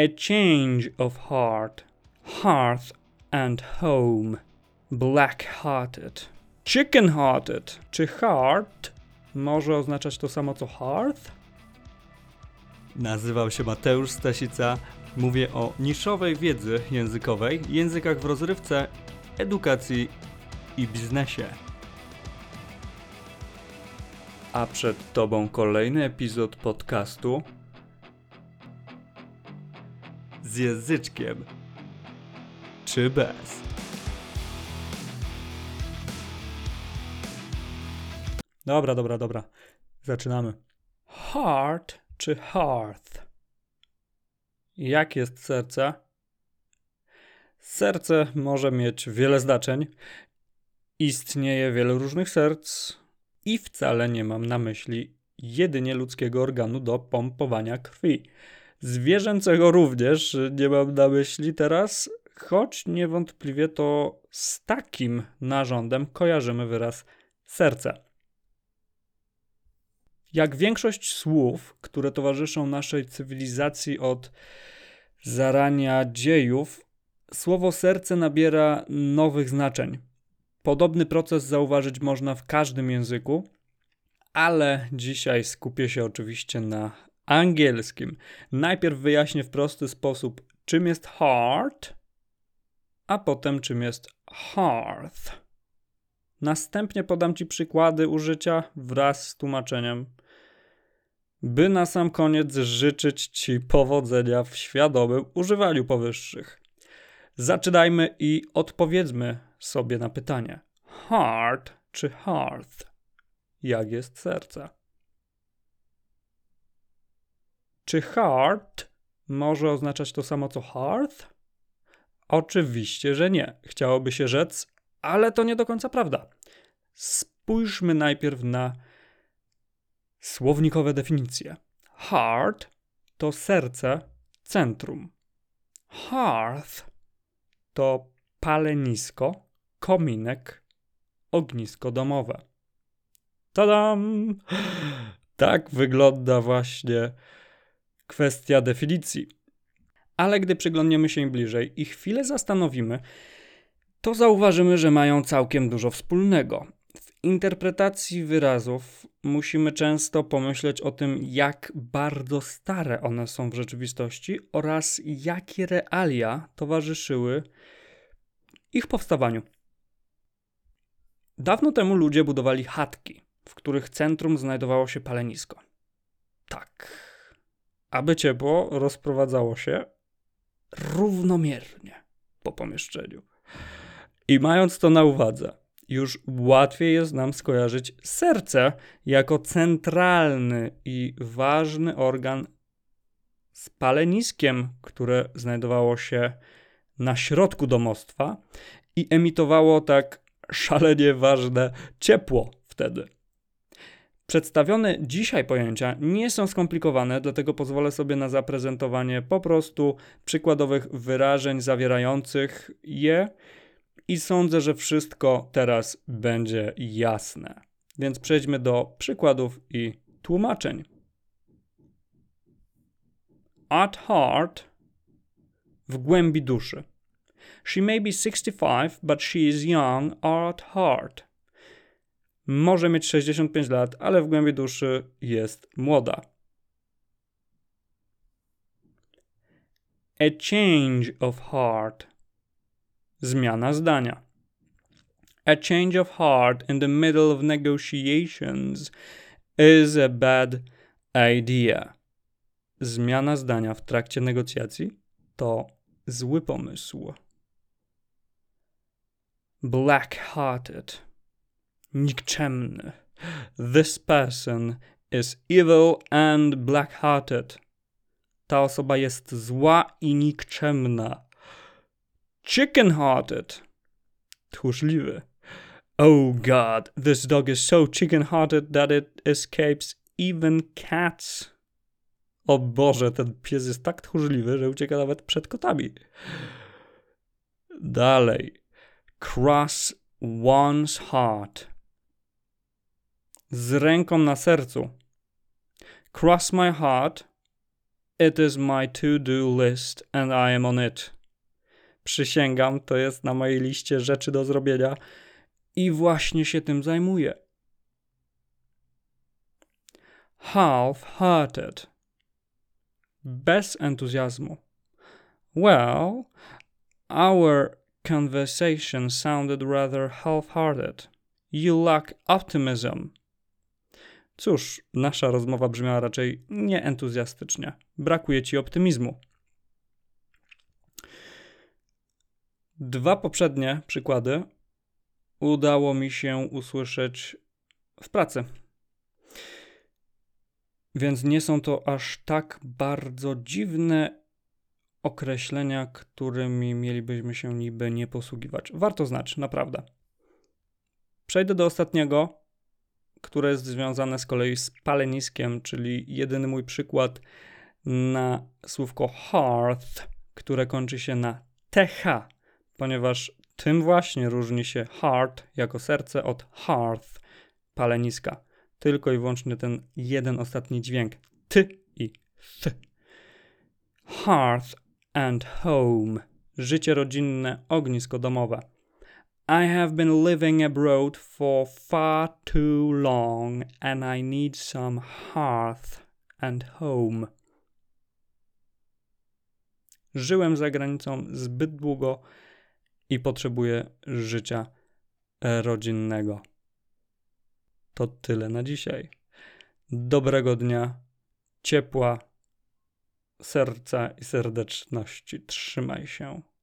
A change of heart, hearth and home, black-hearted. Chicken-hearted czy heart może oznaczać to samo co hearth? Nazywam się Mateusz Stasica. Mówię o niszowej wiedzy językowej, językach w rozrywce, edukacji i biznesie. A przed tobą kolejny epizod podcastu Z języczkiem. Czy bez? Dobra, dobra, dobra. Zaczynamy. Heart czy hearth? Jak jest serce? Serce może mieć wiele znaczeń. Istnieje wiele różnych serc i wcale nie mam na myśli jedynie ludzkiego organu do pompowania krwi. Zwierzęcego również nie mam na myśli teraz, choć niewątpliwie to z takim narządem kojarzymy wyraz serce. Jak większość słów, które towarzyszą naszej cywilizacji od zarania dziejów, słowo serce nabiera nowych znaczeń. Podobny proces zauważyć można w każdym języku, ale dzisiaj skupię się oczywiście na angielskim. Najpierw wyjaśnię w prosty sposób, czym jest heart, a potem czym jest hearth. Następnie podam Ci przykłady użycia wraz z tłumaczeniem, by na sam koniec życzyć Ci powodzenia w świadomym używaniu powyższych. Zaczynajmy i odpowiedzmy sobie na pytanie: heart czy hearth? Jak jest serce? Czy heart może oznaczać to samo co hearth? Oczywiście, że nie. Chciałoby się rzec, ale to nie do końca prawda. Spójrzmy najpierw na słownikowe definicje. Heart to serce, centrum. Hearth to palenisko, kominek, ognisko domowe. Tadam! Tak wygląda właśnie kwestia definicji. Ale gdy przyglądniemy się im bliżej i chwilę zastanowimy, to zauważymy, że mają całkiem dużo wspólnego. W interpretacji wyrazów musimy często pomyśleć o tym, jak bardzo stare one są w rzeczywistości oraz jakie realia towarzyszyły ich powstawaniu. Dawno temu ludzie budowali chatki, w których centrum znajdowało się palenisko. Tak. Aby ciepło rozprowadzało się równomiernie po pomieszczeniu. I mając to na uwadze, już łatwiej jest nam skojarzyć serce jako centralny i ważny organ z paleniskiem, które znajdowało się na środku domostwa i emitowało tak szalenie ważne ciepło wtedy. Przedstawione dzisiaj pojęcia nie są skomplikowane, dlatego pozwolę sobie na zaprezentowanie po prostu przykładowych wyrażeń zawierających je i sądzę, że wszystko teraz będzie jasne. Więc przejdźmy do przykładów i tłumaczeń. At heart, w głębi duszy. She may be 65, but she is young at heart. Może mieć 65 lat, ale w głębi duszy jest młoda. A change of heart. Zmiana zdania. A change of heart in the middle of negotiations is a bad idea. Zmiana zdania w trakcie negocjacji to zły pomysł. Black-hearted. Nikczemny. This person is evil and black-hearted. Ta osoba jest zła i nikczemna. Chicken-hearted. Tchórzliwy. Oh God, this dog is so chicken-hearted that it escapes even cats. O Boże, ten pies jest tak tchórzliwy, że ucieka nawet przed kotami. Dalej. Cross one's heart. Z ręką na sercu. Cross my heart It is my to-do list and I am on it. Przysięgam, to jest na mojej liście rzeczy do zrobienia i właśnie się tym zajmuję. Half-hearted. Bez entuzjazmu. Well, our conversation sounded rather half-hearted. You lack optimism. Cóż, nasza rozmowa brzmiała raczej nieentuzjastycznie. Brakuje ci optymizmu. Dwa poprzednie przykłady udało mi się usłyszeć w pracy. Więc nie są to aż tak bardzo dziwne określenia, którymi mielibyśmy się niby nie posługiwać. Warto znać, naprawdę. Przejdę do ostatniego, które jest związane z kolei z paleniskiem, czyli jedyny mój przykład na słówko hearth, które kończy się na th, ponieważ tym właśnie różni się heart jako serce od hearth, paleniska. Tylko i wyłącznie ten jeden ostatni dźwięk t i th. Hearth and home. Życie rodzinne, ognisko domowe. I have been living abroad for far too long and I need some hearth and home. Żyłem za granicą zbyt długo i potrzebuję życia rodzinnego. To tyle na dzisiaj. Dobrego dnia, ciepła, serca i serdeczności. Trzymaj się.